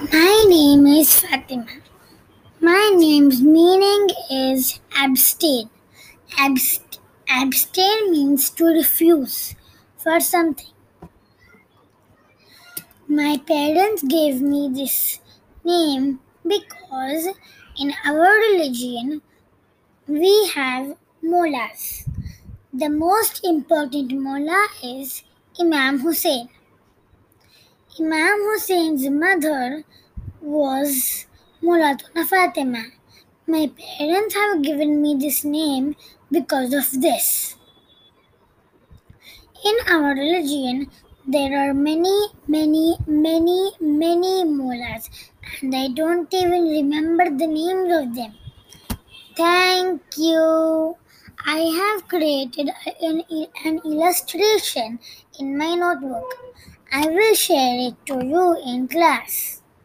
My name is Fatima. My name's meaning is abstain. Abst- abstain means to refuse for something. My parents gave me this name because in our religion we have mullahs. The most important mullah is Imam Hussein. Imam Hussein's mother was Mulatuna Fatima. My parents have given me this name because of this. In our religion, there are many, many, many, many mullahs, and I don't even remember the names of them. Thank you. I have created an, an illustration in my notebook. I will share it to you in class.